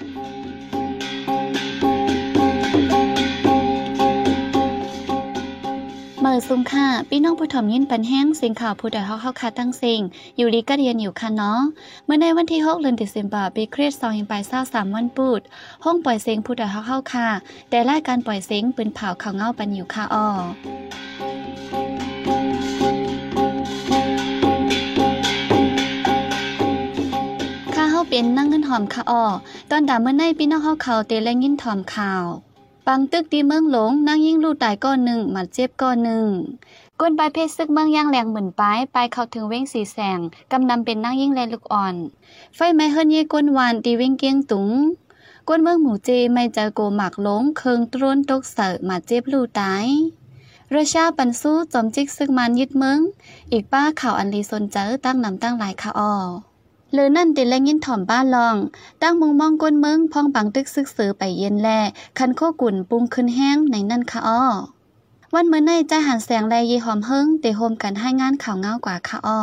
เมื่อซุ่มค่ะพี่น้องผู้ถมยินปันแห้งเสียงข่าวผู้ใดฮอกเข้าคาตั้งเสียงอยู่ลีก็เรียนอยู่ค่ะเนาะเมื่อในวันที่6เดือนธันวาคมปีคริสต์2523วันพุธห้องปล่อยเสียงผู้ใดฮอกเข้าคาแต่รายการปล่อยเสียงปืนเผาข่าวเงาปันอยู่ค่ะอ้อ เป็นนั่งเงินหอมค่ะอ้อตอนดาเมื่อในพี่น้องเฮาเขาเตแลยินถอมข่าวปังตึกดีเมืองหลงนั่งยิ่งลู่ตายก้อนหนึ่งมาเจ็บก้อนหนึ่งก้นปลายเพศซึกเมืองย่างแรงเหมือนปลายปลายเข้าถึงเว้งสีแสงกำนำเป็นนั่งยิ่งแรงลูกอ่อน ไฟไม้เฮิรนเย่ก้นวานตีเว้งเกียงตุงก้นเมืองหมูเจไม่เจอโกหมักหลงเคิงตรนตกเสอมาเจ็บลู่ตายเรชาปันสู้จอมจิกซึกมันยึดเมืองอีกป้าข่าวอันลีสนเจอตั้งนำตั้งหลายค่ะอ้อ หรือนั่นติดแลยินถ่อมบ้านลอง ตั้งมุงมองก้นเมืองพองปังตึกซึกสือไปเย็นแล คันโคกุ่นปรุงขึ้นแห้งในนั่นค่ะอ้อวันเมื่อในใจหันแสงแลยีหอมเฮิงเตโฮมกันให้งานข่าวเงากว่าค่ะอ้อ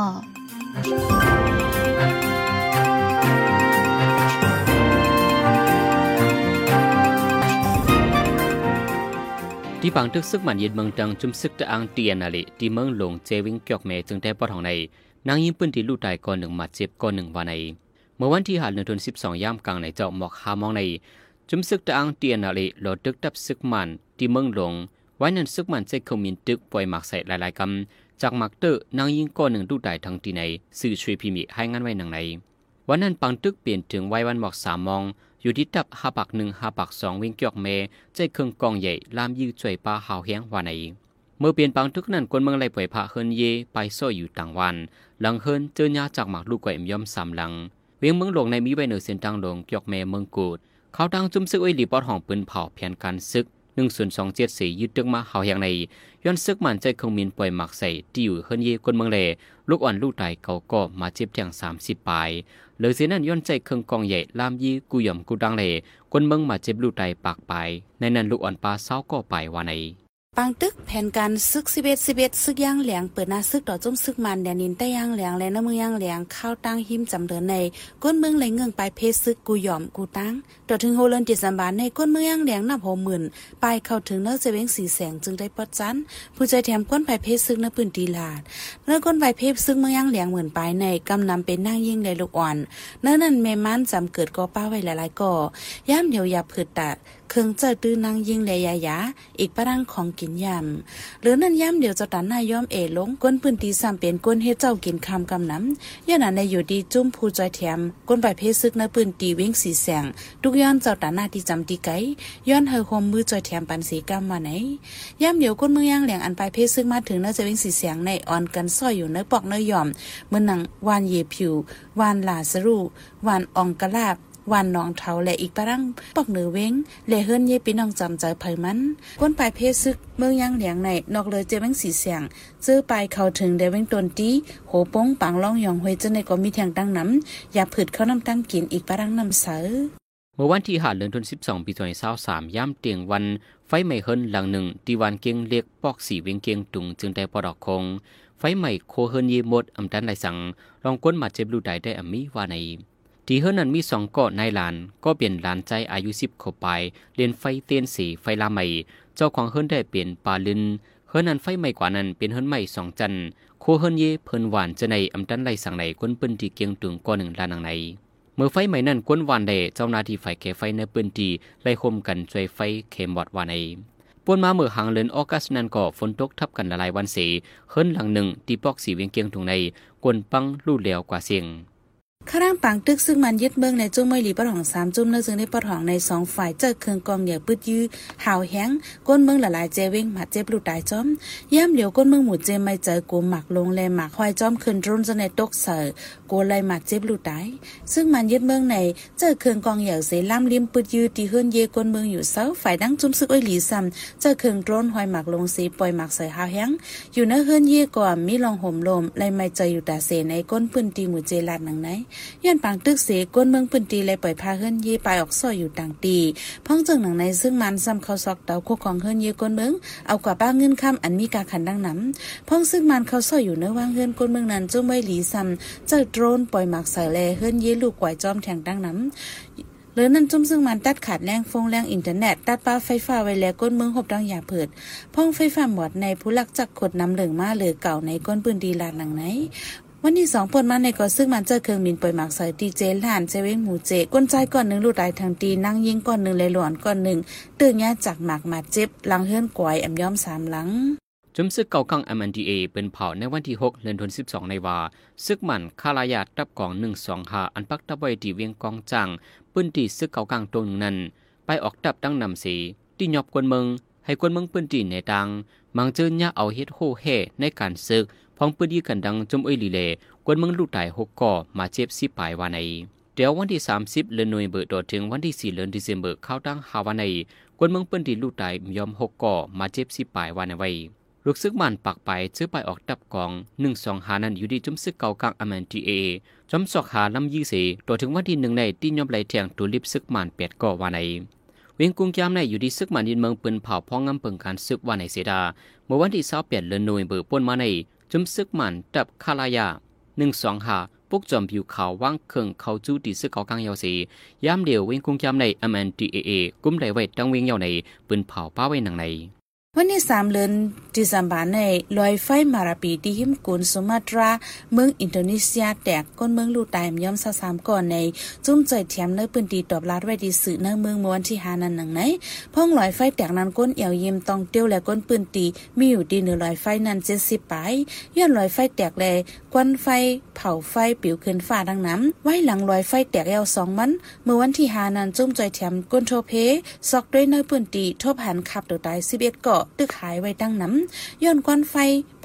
ที่ปังทึกซึกมันเย็นเมืองตังจุมซึกตะอังเตียนนาลิที่เมืองหลวงเจวิงเกียกเมจึงได้ปอดของใน นางยิงปืนที่ลู่ตายก่อนหนึ่งมาเจ็บก่อนหนึ่งวันใน เมื่อวันที่หาเดือนธันสิบสองย่ามกลางในเจาะหมอกหามองใน จุมซึกตะอังเตียนนาลิโหลดตึกดับซึกมันที่เมืองหลง ไว้นั้นซึกมันใจเขามินตึกปล่อยหมักใส่หลายๆกำจากหมักเตอร์นางยิงก่อนหนึ่งลู่ตายทั้งที่ในสื่อช่วยพิมิให้งานไว้หนังในวันนั้นปังตึกเปลี่ยนถึงไว้วันหมอกสามมอง อยู่ที่ตับห้าปักหนึ่งห้าปักสองวิ่งเกียกเมใจเครื่องกองใหญ่ลามยืดจ่วยปลาหาวแห้งวานใน เมื่อเปลี่ยนปังทึกนั้นคนเมืองไล่ปล่อยพระเฮินเยไปซ่อยอยู่ต่างวัน หลังเฮินเจอยาจากหมากลูกไก่มย่อมสามหลัง เวียงเมืองหลวงในมีไว้เหนือเส้นตังหลวงยกเมเมืองกูด เขาตั้งจุ่มซึกไว้หลีปอดห้องปืนเผาแผนการซึกหนึ่งส่วนสองเจ็ดสี่ยึดตึกมาหาวแห้งในย้อนซึกมันใจคงมินปล่อยหมักใส่ที่อยู่เฮินเยคนเมืองเลลูกอ่อนลูกไตเขาก็มาเจ็บแทงสามสิบปลายเหลือเสียนั้นย้อนใจเครื่องกองใหญ่ลามยีกุย่อมกุดังเลคนเมืองมาเจ็บลูกไตปากไปในนั้นลูกอ่อนปลาเศร้าก็ไปว่าใน ปังตึกแผนการซึกสิบเอ็ดสิบเอ็ดซึกย่างเหลียงเปิดหน้าซึกต่อจุ้มซึกมันแดนนินใต้ย่างเหลียงและน้ำมือย่างเหลียงเข้าตั้งหิมจำเดินในก้นเมืองไหลเงืองไปเพศซึกกูยอมกูตั้งต่อถึงโฮเลินติดสัมบานในก้นเมืองย่างเหลียงนับหกหมื่นไปเข้าถึงเนื้อเจเวงสีแสงจึงได้ปอดจันผู้ใจแถมก้นไปเพศซึกในปืนตีลาดเนื้อก้นไปเพศซึกเมืองย่างเหลียงเหมือนไปในกำนำเป็นนั่งยิ่งในลูกอ่อนเนื้อนั่นแม่มันจำเกิดก่อป้าไว้หลายๆก่อย่ามเดียวยาผืดตัด เครื่องเจอตื้อนางยิงเลยยายาอีกปะรังของกินยำหรือนั่นย่ำเดี๋ยวจะตันนายยอมเอลงก้นพื้นตีซ้ำเป็นก้นเฮ็ดเจ้ากินคำกำน้ำย่านันในอยู่ดีจุ้มผู้จอยแถมก้นใบเพซึกในปืนตีวิ่งสีแสงทุกย้อนเจ้าตันหน้าที่จำตีไกย้อนเฮอคมมือจอยแถมปันสีกำมาไหนย่ำเดี๋ยวก้นมือย่างเหลียงอันไปเพซึกมาถึงนื้อจะวิ่งสีแสงในอ่อนกันซ้อยอยู่เนื้อปอกเนื้อยอมเมื่อนังวานเยผิววานลาสรูวานอองกะลาบ วันน้องเทาและอีกปะรังปอกเหนือเว้งและเฮิรนเย่ปีน้องจำใจไผมันก้นปลายเพศซึกเมืองยังเหลียงในนอกเลยเจแมงสีเสียงเจอปลายเขาถึงเดเว้งตนตีโหป้งปังล่องยองหวยเจในก็มีแทงตั้งน้ำอย่าผืดเข้าน้ำตั้งกินอีกปะรังน้ำเสอเมื่อวันที่หาเดือนธันสิบสองปีสองพันสามย่ำเตียงวันไฟไหม้เฮินหลังหนึ่งตีวันเกียงเรียกปอกสีเวียงเกียงตุงจึงได้ปอดอกคงไฟไหม้โคเฮินเยหมดอำดันไหลสังลองก้นมาเจ็บลูได้ได้อำมีว่าใน ที่เฮิรนนั้นมีสองเกาะในลาน ก็เปลี่ยนหลานใจอายุสิบเข้าไปเรียนไฟเตียนสีไฟลาใหม่ เจ้าของเฮิรนได้เปลี่ยนปลาลินเฮิรนนั้นไฟใหม่กว่านั้นเป็นเฮิรนใหม่สองจันโคเฮิรนเยเพิ่นหวานจะในอำดันไหลสังในก้นปืนที่เกียงตุงก้อนหนึ่งลานนังในเมื่อไฟใหม่นั้นก้นวานได้เจ้าหน้าที่ฝ่ายแก่ไฟในปืนที่ไล่คมกันช่วยไฟเขมบอดวานในปวนมาเมื่อหางเลินออกัสนันก็ฝนตกทับกันละลายวันเสเฮิรนหลังหนึ่งที่ปอกสีเวียงเกียงตุงในกวนปังลู่เหลวกว่าเสียง ข้าร่างปังตึกซึ่งมันยึดเมืองในจุ้มไม่หลีปะหองสามจุ้มเนื้อซึ่งได้ปะหองในสองฝ่ายเจอเครื่องกองเหนียวปืดยื้อหาวแห้งก้นเมืองละลายเจเว้งหมาเจ็บลูตายจอมย่ำเดี๋ยวก้นเมืองหมู่เจไม่เจอกูหมักลงแลหมักควายจอมขึ้นรุนจะในตกเสือกูไลหมักเจ็บลูตายซึ่งมันยึดเมืองในเจอเครื่องกองเหนียวเสล่ำลิมปืดยื้อตีเฮือนเยก้นเมืองอยู่เสาฝ่ายดังจุ้มซึกอ้อยหลีซ้ำเจอเครื่องโดรนหอยหมักลงสีปล่อยหมักใส่หาวแห้งอยู่เนื้อเฮือนเยก่อนมีลองห่มลมไลไม่เจออยู่แต่เสในก้นปืนตีหมู่เจลาดหนังไหนย้อนปังตึกเสก้นเมืองปืนตีเลยปล่อยพาเฮือนย่ไปออกซ่อยอยู่ต่างตีพ้องจึงหนังในซึ่งมันซ้ำเขาซอกเตาโคของเฮือนย่ก้นเมืองเอากว่าป้าเงินคำอันมีกาขันดังน้ำพ้องซึ่งมันเขาซ่อยอยู่เนื้อว่างเฮือนก้นเมืองนั้นจุ้มไว้หลีซ้ำเจ้าโดรนปล่อยหมักใส่แลเฮือนย่ลูกไหวจอมแทงดังน้ำหรือนั่นจุ่มซึ่งมันตัดขาดแรงฟงแรงอินเทอร์เน็ต ตัดป้าไฟฟ้าไว้แล้วก้นเมืองหบดังอย่าเผิด พ่องไฟฟ้าหมดในผู้ลักจักขดน้ำเหลืองมาหรือเก่าในก้นปืนดีลานหนังไหน วันที่สองปนมาในก่อซึ่งมันเจอเครื่องบินปล่อยหมากใส่ดีเจลานเซเว่นหมูเจก้นใจก่อนหนึ่งลูดายทางตีนั่งยิงก่อนหนึ่งเลยหลวนก่อนหนึ่งตื่นยาจากหมากมาเจ็บหลังเฮือนกวยแอมย้อมสามหลังจุมซึกเก่ากัง MNDA เป็นเผาในวันที่ 6 เดือนธันวาคมในว่า ซึกมันคาลายาตับกอง125อันปักตะไว้ที่เวียงกองจังปื้นที่ซึกเก่ากังตรงหนึ่งนั้น ไปออกตับตั้งนำสีที่ยอบกวนเมืองให้กวนเมืองปื้นที่ในดังมังเจอเนี่ยเอาเฮ็ดโฮเฮในการซึก พองปืนดีกันดังจมเอ้ยลีเลกวนเมืองลูกตายหกก่อมาเจ็บสิปลายวันในเดี๋ยววันที่ 30เดือนหน่วยเบิดต่อถึงวันที่4เดือนธันวาคมเข้าตั้งฮาวาในกวนเมืองปืนที่ลูกตายยอมหกก่อมาเจ็บสิปลายวันในไว้ลูกซึกมันปักไปซื้อไปออกดับกองหนึ่งสองหานั้นอยู่ดีจุมซึกเก่ากลางอเมนทีเอจอมสอกหาลำยี่สีตัวถึงวันที่หนึ่งในที่ยอมไหลแทงตัวลิบซึกมันเปียดก่อวานในเวียงกุงยามในอยู่ดีซึกมันยินเมืองปืนเผาพ้องงำเปิงการซึกวานในเสดาเมื่อวันที่เสาเปลี่ยนเลนนวยเบิกป่นมาใน จุมซึกมันดับคาลายาหนึ่งสองหาปุกจอมผิวขาวว่างเคิงเขาจูดีซึกเก่ากลางยาวสียามเดียวเวียงกุงยามในอเมนดีเอกุ้มได้ไว้ตั้งเวียงยาวในปืนเผาป้าไว้หนังใน วันที่สามเดือนดิซมบาในลอยไฟมาราปีที่หิมกุนสุมาตรา เมืองอินโดนีเซียแตกก้นเมืองลูตายมย่อมซาสามก่อนใน จุ้มใจแถมเนื้อปืนตีตอบรัดไว้ดีสื่อเนื้อเมืองเมื่อวันที่หานันหนังไหนพ่องลอยไฟแตกนั้นก้นเอี่ยวยิมตองเตี้ยวและก้นปืนตีมีอยู่ดีเหนือลอยไฟนั้นเจ็ดสิบปลายย้อนลอยไฟแตกแลยควันไฟ เผาไฟปิวขึ้นฝ้าดังน้ำไว้หลังลอยไฟแตกเอวสองมัน เมื่อวันที่หานันจุ้มใจแถมก้นโทเพ ซอกด้วยเนื้อปืนตีทบหันขับตัวตายสิบเอ็ดเกาะตึกหายไว้ดังน้ำย้อนควันไฟ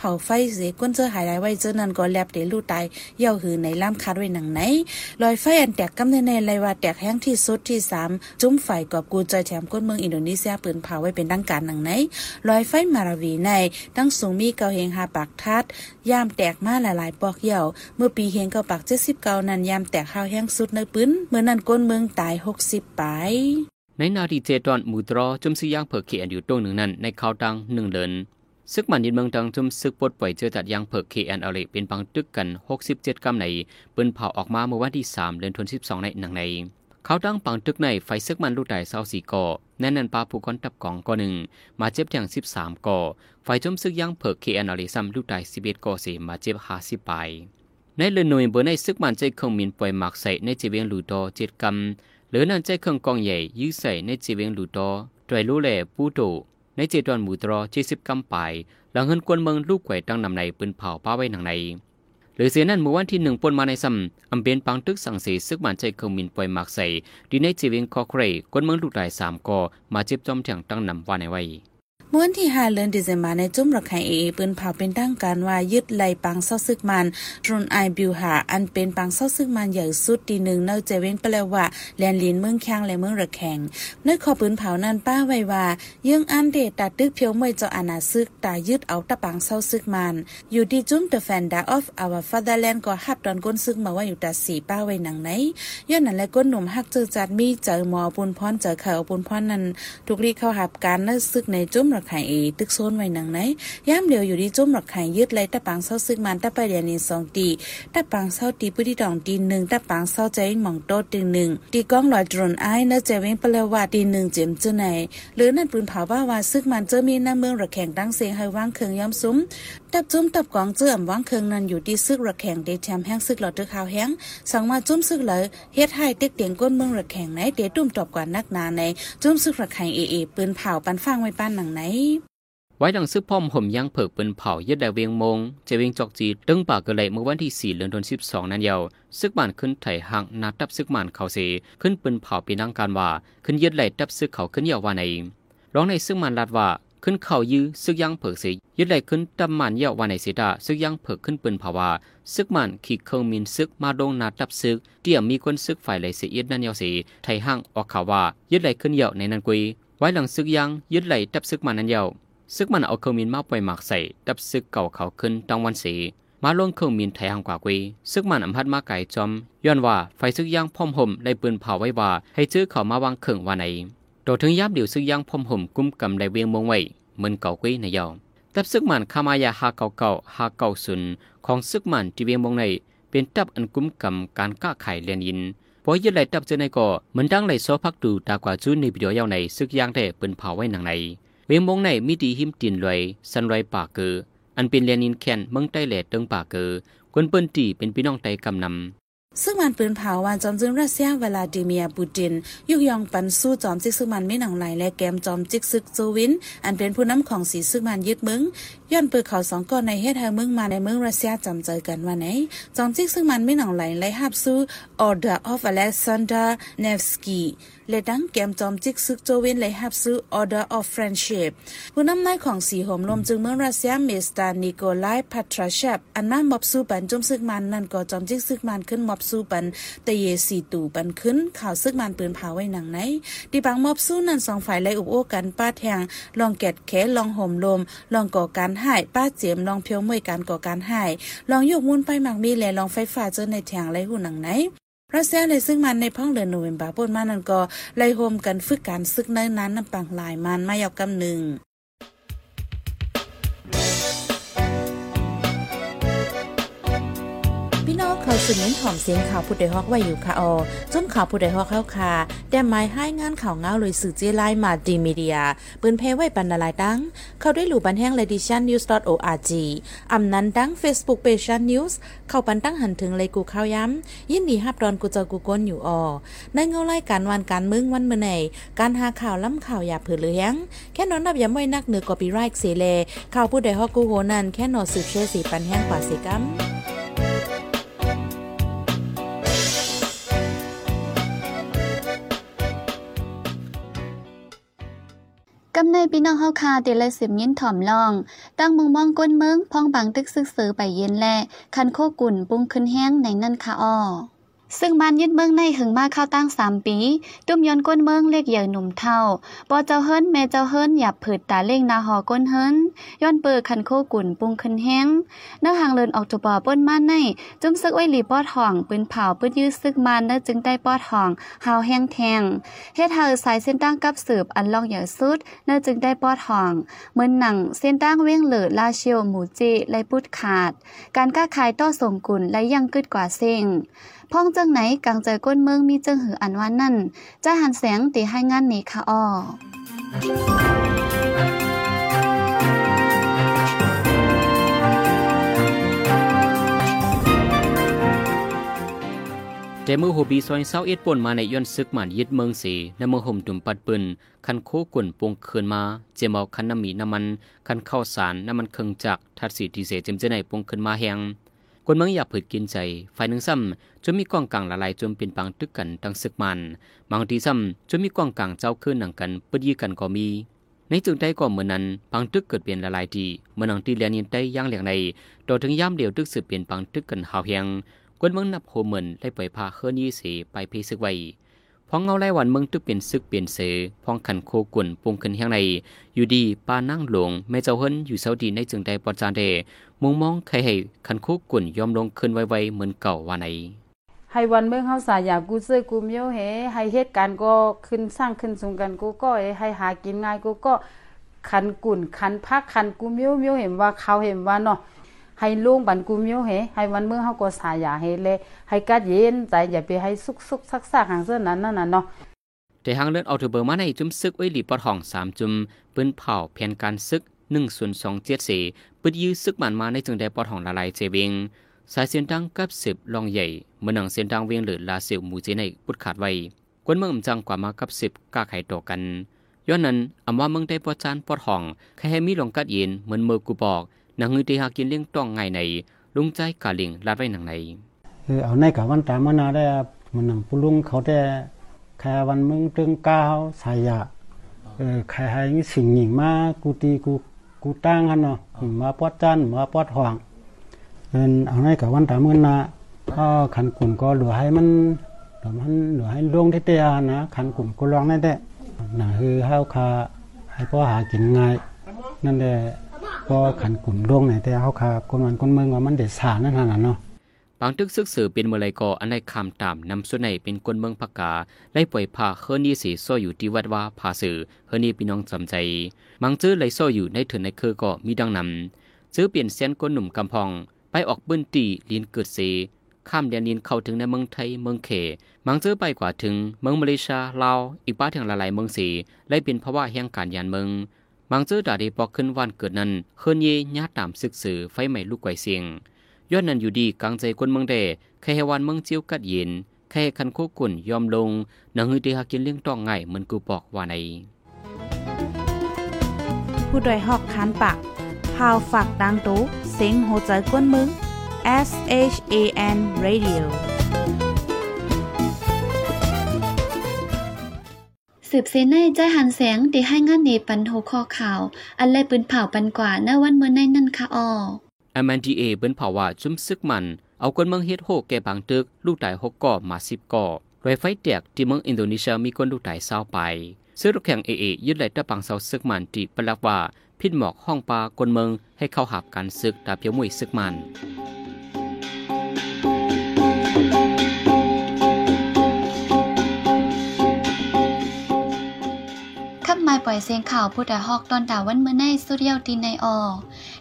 เผาไฟเสก้นเจอหายไว้เจอนันก็แลบเดลูตายเย่าหือในล่ามคัดไว้หนังไหนลอยไฟอันแตกกำเนิดในไรว่าแตกแห้งที่สุดที่สามจุ้มไฟกอบกูใจแถมก้นเมืองอินโดนีเซียปืนเผาไว้เป็นดังการหนังไหนลอยไฟมาราวีในตั้งสูงมีเกาเฮงหาปากทัดยามแตกมาหลายๆปอกเหี่ยวเมื่อปีเฮงเกาปากเจ็ดสิบเกานั้นยามแตกข้าวแห้งสุดในปืนเมื่อนั้นก้นเมืองตายหกสิบไปในนาทีเจตอนมูตรอจุมซียางเผิกเขียนอยู่ตรงหนึ่งนั้นในข่าวดังหนึ่งเดิน ซึกมันยินเมืองดังจุมซึกปดปล่อยเจอตัดยางเผิกเคแอนอเลเป็นปังตึกกัน 67กำในปืนเผาออกมาเมื่อวันที่ 3 เดือนธันวาคม12ในหนังใน เขาดังปังตึกในไฟซึกมันลูกไดเศร้าสีก่อแน่นนันปลาผู้คนตับกองก่อหนึ่งมาเจ็บแทง13ก่อไฟจมซึกยางเผิกเคแอนอเลซ้ำลูกได11ก่อเสมาเจ็บ50ไปในเลือนหน่วยเบอร์ในซึกมันใจเครื่องมินปล่อยหมากใส่ในจีเวียงลูดอเจ็ดกำหรือนั่นใจเครื่องกองใหญ่ยื้อใส่ในจีเวียงลูดอตรวยรู้แหล่ปูโต ในเจดอนหมูตรอเจดสิบกำปายหลังเงินกวนเมืองลูกไข่ตั้งนำในปืนเผาป้าไว้หนังในหรือเสียนั่นเมื่อวันที่หนึ่งปนมาในซ้ำอำเบนปังตึกสังเสซึกมันใจเครื่องมินปล่อยหมากใส่ดีในจีเวียงคอเครกวนเมืองลูกหลายสามกอมาเจ็บจอมถียงตั้งนำว่าในไว้ มื่อวันที่5เดือนเดซมาในจุ่มรักไข่เอปืนเผาเป็นตั้งการว่ายึดไหลปังเศร้าซึกมันรุนไอบิวหาอันเป็นปังเศร้าซึกมันใหญ่สุดตีหนึ่งเนเจเว้งไปลว่าแลนลินเมืองแข้งและเมืองระแข่งในขอปืนเผานั้นป้าไว้ว่ายังอันเดตาตึกเพียวมวยเจ้าอาณาซึกตายึดเอาตะปังเศร้าซึกมัน อยู่ที่จุ่ม The Founder of Our Fatherland ก็ฮับดอนก้นซึกมาว่าอยู่ตาสีป้าไว้หนังไหนย้อนนั้นและก้นหนุ่มฮักเจอจัดมีเจอหมอปุนพรเจอเขาปุนพรนั้นทุกรีเข้าหับการเลิซึกในจุ่มรักไข่เอตึกโซนไว้หนังไหนย่ามเดียวอยู่ที่จุ่มหลักไข่ยึดไล่ตะปังเศร้าซึกมันตะไปเดียนินสองตีตะปังเศร้าตีปุ้นที่ดองตีหนึ่งตะปังเศร้าใจหมองโตตีหนึ่งตีก้องลอยดรนไอ้เนื้อใจเว้งเปลว่าตีหนึ่งเจมเจ้าไหนหรือนั่นปืนเผาว่าว่าซึกมันเจอมีน้ำเมืองระแข่งตั้งเสียงให้ว่างเคืองย้อมซุ้มตับจุ้มตับกองเจื่อมว่างเคืองนั้นอยู่ที่ซึกระแข่งเดแชมแห้งซึกหลอดตึกขาวแห้งสั่งมาจุ้มซึกเลยเฮ็ดให้เต็กเตียงก้นเมืองระแข่งไหนเดตุ่มตอบกว่านักนาในจุ้มซึกระแข่งเอเอปืนเผาปันฟังไว้ป้านหนังไหนไว้ดังซึกพ่อมห่มยังเผิกปืนเผายึดได้เวียงมงเจเวียงจอกจีตึงปากกระเลยเมื่อวันที่ 4เดือนธันวาคม12นั้นเยาวซึกบ้านขึ้นไถห่างนาตับซึกมันเขาเสขึ้นปืนเผาปีนังการว่าขึ้นยึดไหลตับซึกเขาขึ้นเยาวว่าในร้องในซึกมันรัดว่าขึ้นเข่ายื้อซึกยังเผิกเสยึดไหลขึ้นตับมันเยาวว่าในเสดาซึกยังเผิกขึ้นปืนเผาว่าซึกมันขีดเคิงมินซึกมาดงนาตับซึกเตี่ยมีคนซึกฝ่ายไหลเสียดนั่นเยาวเสไถห่างออกข่าวว่ายึดไหลขึ้นเยาวในนันกุย ไว้หลังซึกยังยึดไหลตับซึกมันนั้นเยาวซึกมันเอาเครื่องมินมาปล่อยหมากใส่ดับซึกเก่าเขาขึ้นตั้งวันสีมาลงเครื่องมินไทยหางกว่ากุยซึกมันอำพัดมาไก่จอมย้อนว่าไฟซึกย่างพอมห่มได้ปืนเผาไว้ว่าให้ซื้อเขามาวางเครื่องว่าไหนโดถึงยับเดี่ยวซึกย่างพอมห่มกุ้มกำได้เวียงมงไว้เหมือนเก่ากุยในเยาวดับซึกมันขามายาหาเก่าเก่าหาเก่าสุนของซึกมันที่เวียงมงในเป็นดับอันกุ้มกำการก้าไข่เลียนยิน พอยึดไหลตับเจอในก็เหมือนดังไหลซอพักดูตากว่าจุนในวิดีโอยาวในซึกย่างแต่เป็นเผาไว้หนังในเวงมงในมีตีหิมตินลอยสันลอยป่าเกออันเป็นเลียนินแคนเมืองใต้แหลเติงป่าเกอกวนเปิ้นตีเป็นพี่น้องไตกำนำ ซึ่งมันปืนเผาวันจอมจึงรัสเซียเวลาดิเมียร์ปูติน ยุกยองปันสู้จอมจิกซึ่งมันไม่หนังไหลและแกมจอมจิกซึกโซวิน อันเป็นผู้นำของสีซึ่งมันยึดมึงย้อนเปิดเขาสองก้อนในเฮ็ดให้มึงมาในเมืองรัสเซียจำเจอกันว่าไหนจอมจิกซึ่งมันไม่หนังไหลและฮับสู้ Order of Alexander Nevsky และดังแกมจอมจิกซึกโจวินและฮับสู้ Order of Friendship ผู้นำนายของสีหอมลมจึงเมืองรัสเซียเมสตานิโกไลพัทราเชฟอันมามอบสู้ปันจมซึกมันนั่นก็จอมจิกซึกมันขึ้นมอบสู้ปันตะเยสีตูปันขึ้นข่าวซึกมันปืนเผาไว้หนังไหนดีบังมอบสู้นั่นสองฝ่ายไล่อุบโอกันป้าแทงลองแกดแขลองห่มลมลองก่อการหายป้าเจียมลองเพียวมวยการก่อการหายลองยกมุนไปหมักมีแลลองไฟฟ้าเจอในแทงไล่หูหนังไหนรัสเซียเลยซึ่งมันในพ้องเดือนโนเวมบาปนมานันก็ไล่โฮมกันฝึกการซึกในนั้นน้ำปังหลายมันมายาวกำหนึ่ง องเขาสืบเน้นถ่อมเสียงข่าวผู้ใดฮอกไว้อยู่ค่ะออจมข่าวผู้ใดฮอกเข้าค่ะแต่หมายให้งานข่าวเงาเลยสื่อเจไลมาดีมีเดีย ปืนเพไว้ปันนาลายดัง เขาได้หลู่บันแห้ง ladishannews.org อำนั้นดัง Facebook page Shan News เข้าปันตั้งหันถึงเลยกูข้าวย้ำ ยินดีฮับดอนกูเจอกูก้นอยู่ออในเงาไล่การวันการมึงวันเมื่อไหนการหาข่าวล้ำข่าวอย่าเผือเลี้ยงแค่นอนนับย้ำไว้นักเหนือกอปีไรค์เสเลข่าวผู้ใดฮอกกูโหนันแค่นอสืบเชื่อสีปันแห้งกว่าสิกัม กำในพี่น้องเฮาคาเตเลยสิบยินถ่อมลอง ตั้งมองมองก้นเมืองพองบางตึกซึกซือไปเย็นแล คันโคกุ่นปุ้งขึ้นแห้งในนั่นค่ะอ้อ ซึ่งบ้านยึดเมืองในหึงมาเข้าตั้งสามปี ตุ้มยอนก้นเมืองเรียกเหยื่อหนุ่มเท่าปอเจ้าเฮิรนแม่เจ้าเฮิรนหยับผืดตาเล่งนาหอก้นเฮิรนย้อนเปิดคันโคกุ่นปุงขึ้นแห้งเนื้อหางเลินออกจากบ่อป้นมาในจุ่มซึกไว้หลีปอดห่องปืนเผาปืนยื้อซึกมันเนื้อจึงได้ปอดห่องหาวแห้งแทงเฮ็ดให้สายเส้นตั้งกับสืบอันลองอย่าสุดเนื่อจึงได้ปอดห่องเหมือนหนังเส้นตั้งเว้งเหลือลาเชียวหมูจีไลปุดขาด การก้าขายต่อส่งกุลและยังกึดกว่าเซ็ง พ้องจังไหนกลางใจก้นเมืองมีจังหืออันว่านั่นจะหันแสงตีให้งานนี้ค่ะอ้อแต่มือโฮบีซอยเศร้าเอ็ดป่นมาในย้อนซึกหมันยึดเมืองสีในเมืองห่มตุ่มปัดปืนคันโคกุ่นปงเคืนมา เจมเอาคันน้ำมีน้ำมัน คันข้าวสารน้ำมันเครื่องจักรทัดสีทีเสเจมเจไหนปงเคืนมาแหง คนเมืองอยากผืดกินใจฝ่ายหนึ่งซ้ำจนมีกองกลางละลายจนเป็นปังตึกกันตั้งศึกมันบางทีซ้ำจนมีกองกลางเจ้าขึ้นหนังกันปดยีกันก็มี ในจึงได้ก็เหมือนนั้นปังตึกเกิดเปลี่ยนละลายทีเมื่อหนังตีเลียนินได้ย่างเหลียงในต่อถึงย่ำเดียวตึกสืบเปลี่ยนปังตึกกันหาวแหงคนเมืองนับโหเหมือนได้ปล่อยพาเคลื่อนยี่สีไปเพซึกไว้ พองเงาไล่วันเมืองตึกเป็นซึกเปลี่ยนเสพองขันโคกุ่นปุงขึ้นเฮียงใน อยู่ดีปานั่งหลงแม่เจ้าเฮิรนอยู่เสาดีในจึงได้ปอดจานเดมุงมองใครให้ขันโคกุ่นยอมลงขึ้นไวๆเหมือนเก่าว่าไหนให้วันเมืองเฮาสายากูซื้อกูเมียวเฮให้เหตุการณ์ก็ขึ้นสร้างขึ้นสูงกันกูก็ให้หากินง่ายกูก็ขันกุ่นขันพักขันกูเมียวเมียวเห็นว่าเขาเห็นว่าเนาะ ให้ลุงบันกูมียวเฮให้วันเมื่อเฮาก็สายาเฮเลยให้กัดเย็นใจอย่าไปให้สุกสุกซักซักหางเส้นนั้นนั่นน่ะเนาะแต่หางเลือดเอาเทอเบอร์มาในจุ่มซึกไว้หลีปอดห้องสามจุ่มปืนเผาแผนการซึกหนึ่งส่วนสองเจ็ดสี่ปืนยื้อซึกมันมาในจึงได้ปอดห้องละลายเจเวงสายเส้นดังกับสิบลองใหญ่เมื่อหนังเส้นดังเวียงเหลือลาเสียวหมูเจในปุดขาดไว้กวนเมืองอำจังกว่ามากับสิบกล้าไข่ต่อกันย้อนนั้นอำว่าเมืองได้ปอดจานปอดห้องแค่ให้มีลองกัดเย็นเหมือนเมื่อกูบอก นางเงยตีหากินเลี้ยงต้องไงในลุงใจกาลิงลาดไว้หนังในคือเอาในกับวันตามานาได้มันนำปุลุงเขาได้แค่วันมึงตึงก้าวสายะเออใครให้สิ่งหญิงมากูตีกูกูตั้งกันเนาะมาปอดจันมาปอดห่วงเอินเอาในกับวันตามมานาก็ขันกุ่นก็เหลือให้มันเหลือมันเหลือให้ลงที่เตียนะขันกุ่นก็ลองได้แต่น่ะคือเฮาวคาให้พ่อหากินง่ายนั่นแหละ ก็ขันกุ่นล่วงไหนแต่เฮาคาคนวันคนเมืองว่ามันเด็ดสานั่นน่ะเนาะบางตึกซึกสือเป็นเมื่อไรก็อันใดคำตามนำส่วนในเป็นคนเมืองพักกาไล่ปล่อยพาเฮือนี่สีโซ่อยู่ที่วัดว่าพาสือเฮือนี่พี่น้องจำใจบางจื้อไล่โซ่อยู่ในถึงในคือก็มีดังนำซื้อเปลี่ยนเส้นก้นหนุ่มกำพอง ไปออกเบิ้นตีลินเกิดเสข้ามแดนดินเข้าถึงในเมืองไทยเมืองเขมังเจอไปกว่าถึงเมืองมาเลเซียลาวอีกป้าถึงหลายๆเมืองสีและเป็นภาวะแห่งการยานเมือง มังเจอดาดีปอกขึ้นวันเกิดนั้นเฮินเยญาตามศึกสือไฟใหม่ลูกไก่เสียงย้อนนั้นอยู่ดีกลางใจคนเมืองเดใครให้วันเมืองเจียวกัดเย็นใครคันโคกุ่นยอมลงนังฮือเดหากินเลี้ยงต้องง่ายเหมือนกูบอกว่าในผู้ดยหอกคันปากพาวฝากดังตู้เซ็งโหใจกวนมึง S H A N Radio สืบเสนในใจหันแสงตีให้งานเนปันโทคอข่าว อันไลปืนเผาปันกว่าในวันเมื่อในนั่นค่ะออ MNDA เอปิ้นเผาว่าจุ่มซึกมัน เอาคนเมืองเฮ็ดโฮแก่บางตึก ลูกตายหกก่อมาสิบก่อรอยไฟแตกที่เมืองอินโดนีเซียมีคนลูกตายเศร้าไปซื้อรถแข่งเอเอยึดไหลตะปังเสาซึกมันที่ปลักว่าพิษหมอกห้องปลาคนเมืองให้เข้าหับการซึกตาเพียวมวยซึกมัน ปล่อยเสียงข่าวผู้แต่ฮอกตอนดาวันเมื่อในสุดเดียวตีในออ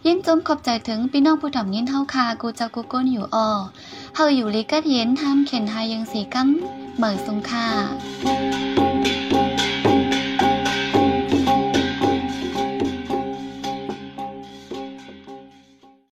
ยินจมขอบใจถึงพี่น้องผู้ถ่อมยินเฮาคากูจะกูก้นอยู่ออเฮาอยู่ลีกัดเย็นห้ามเข็นหายังสีกั้งเหมยสุงค่า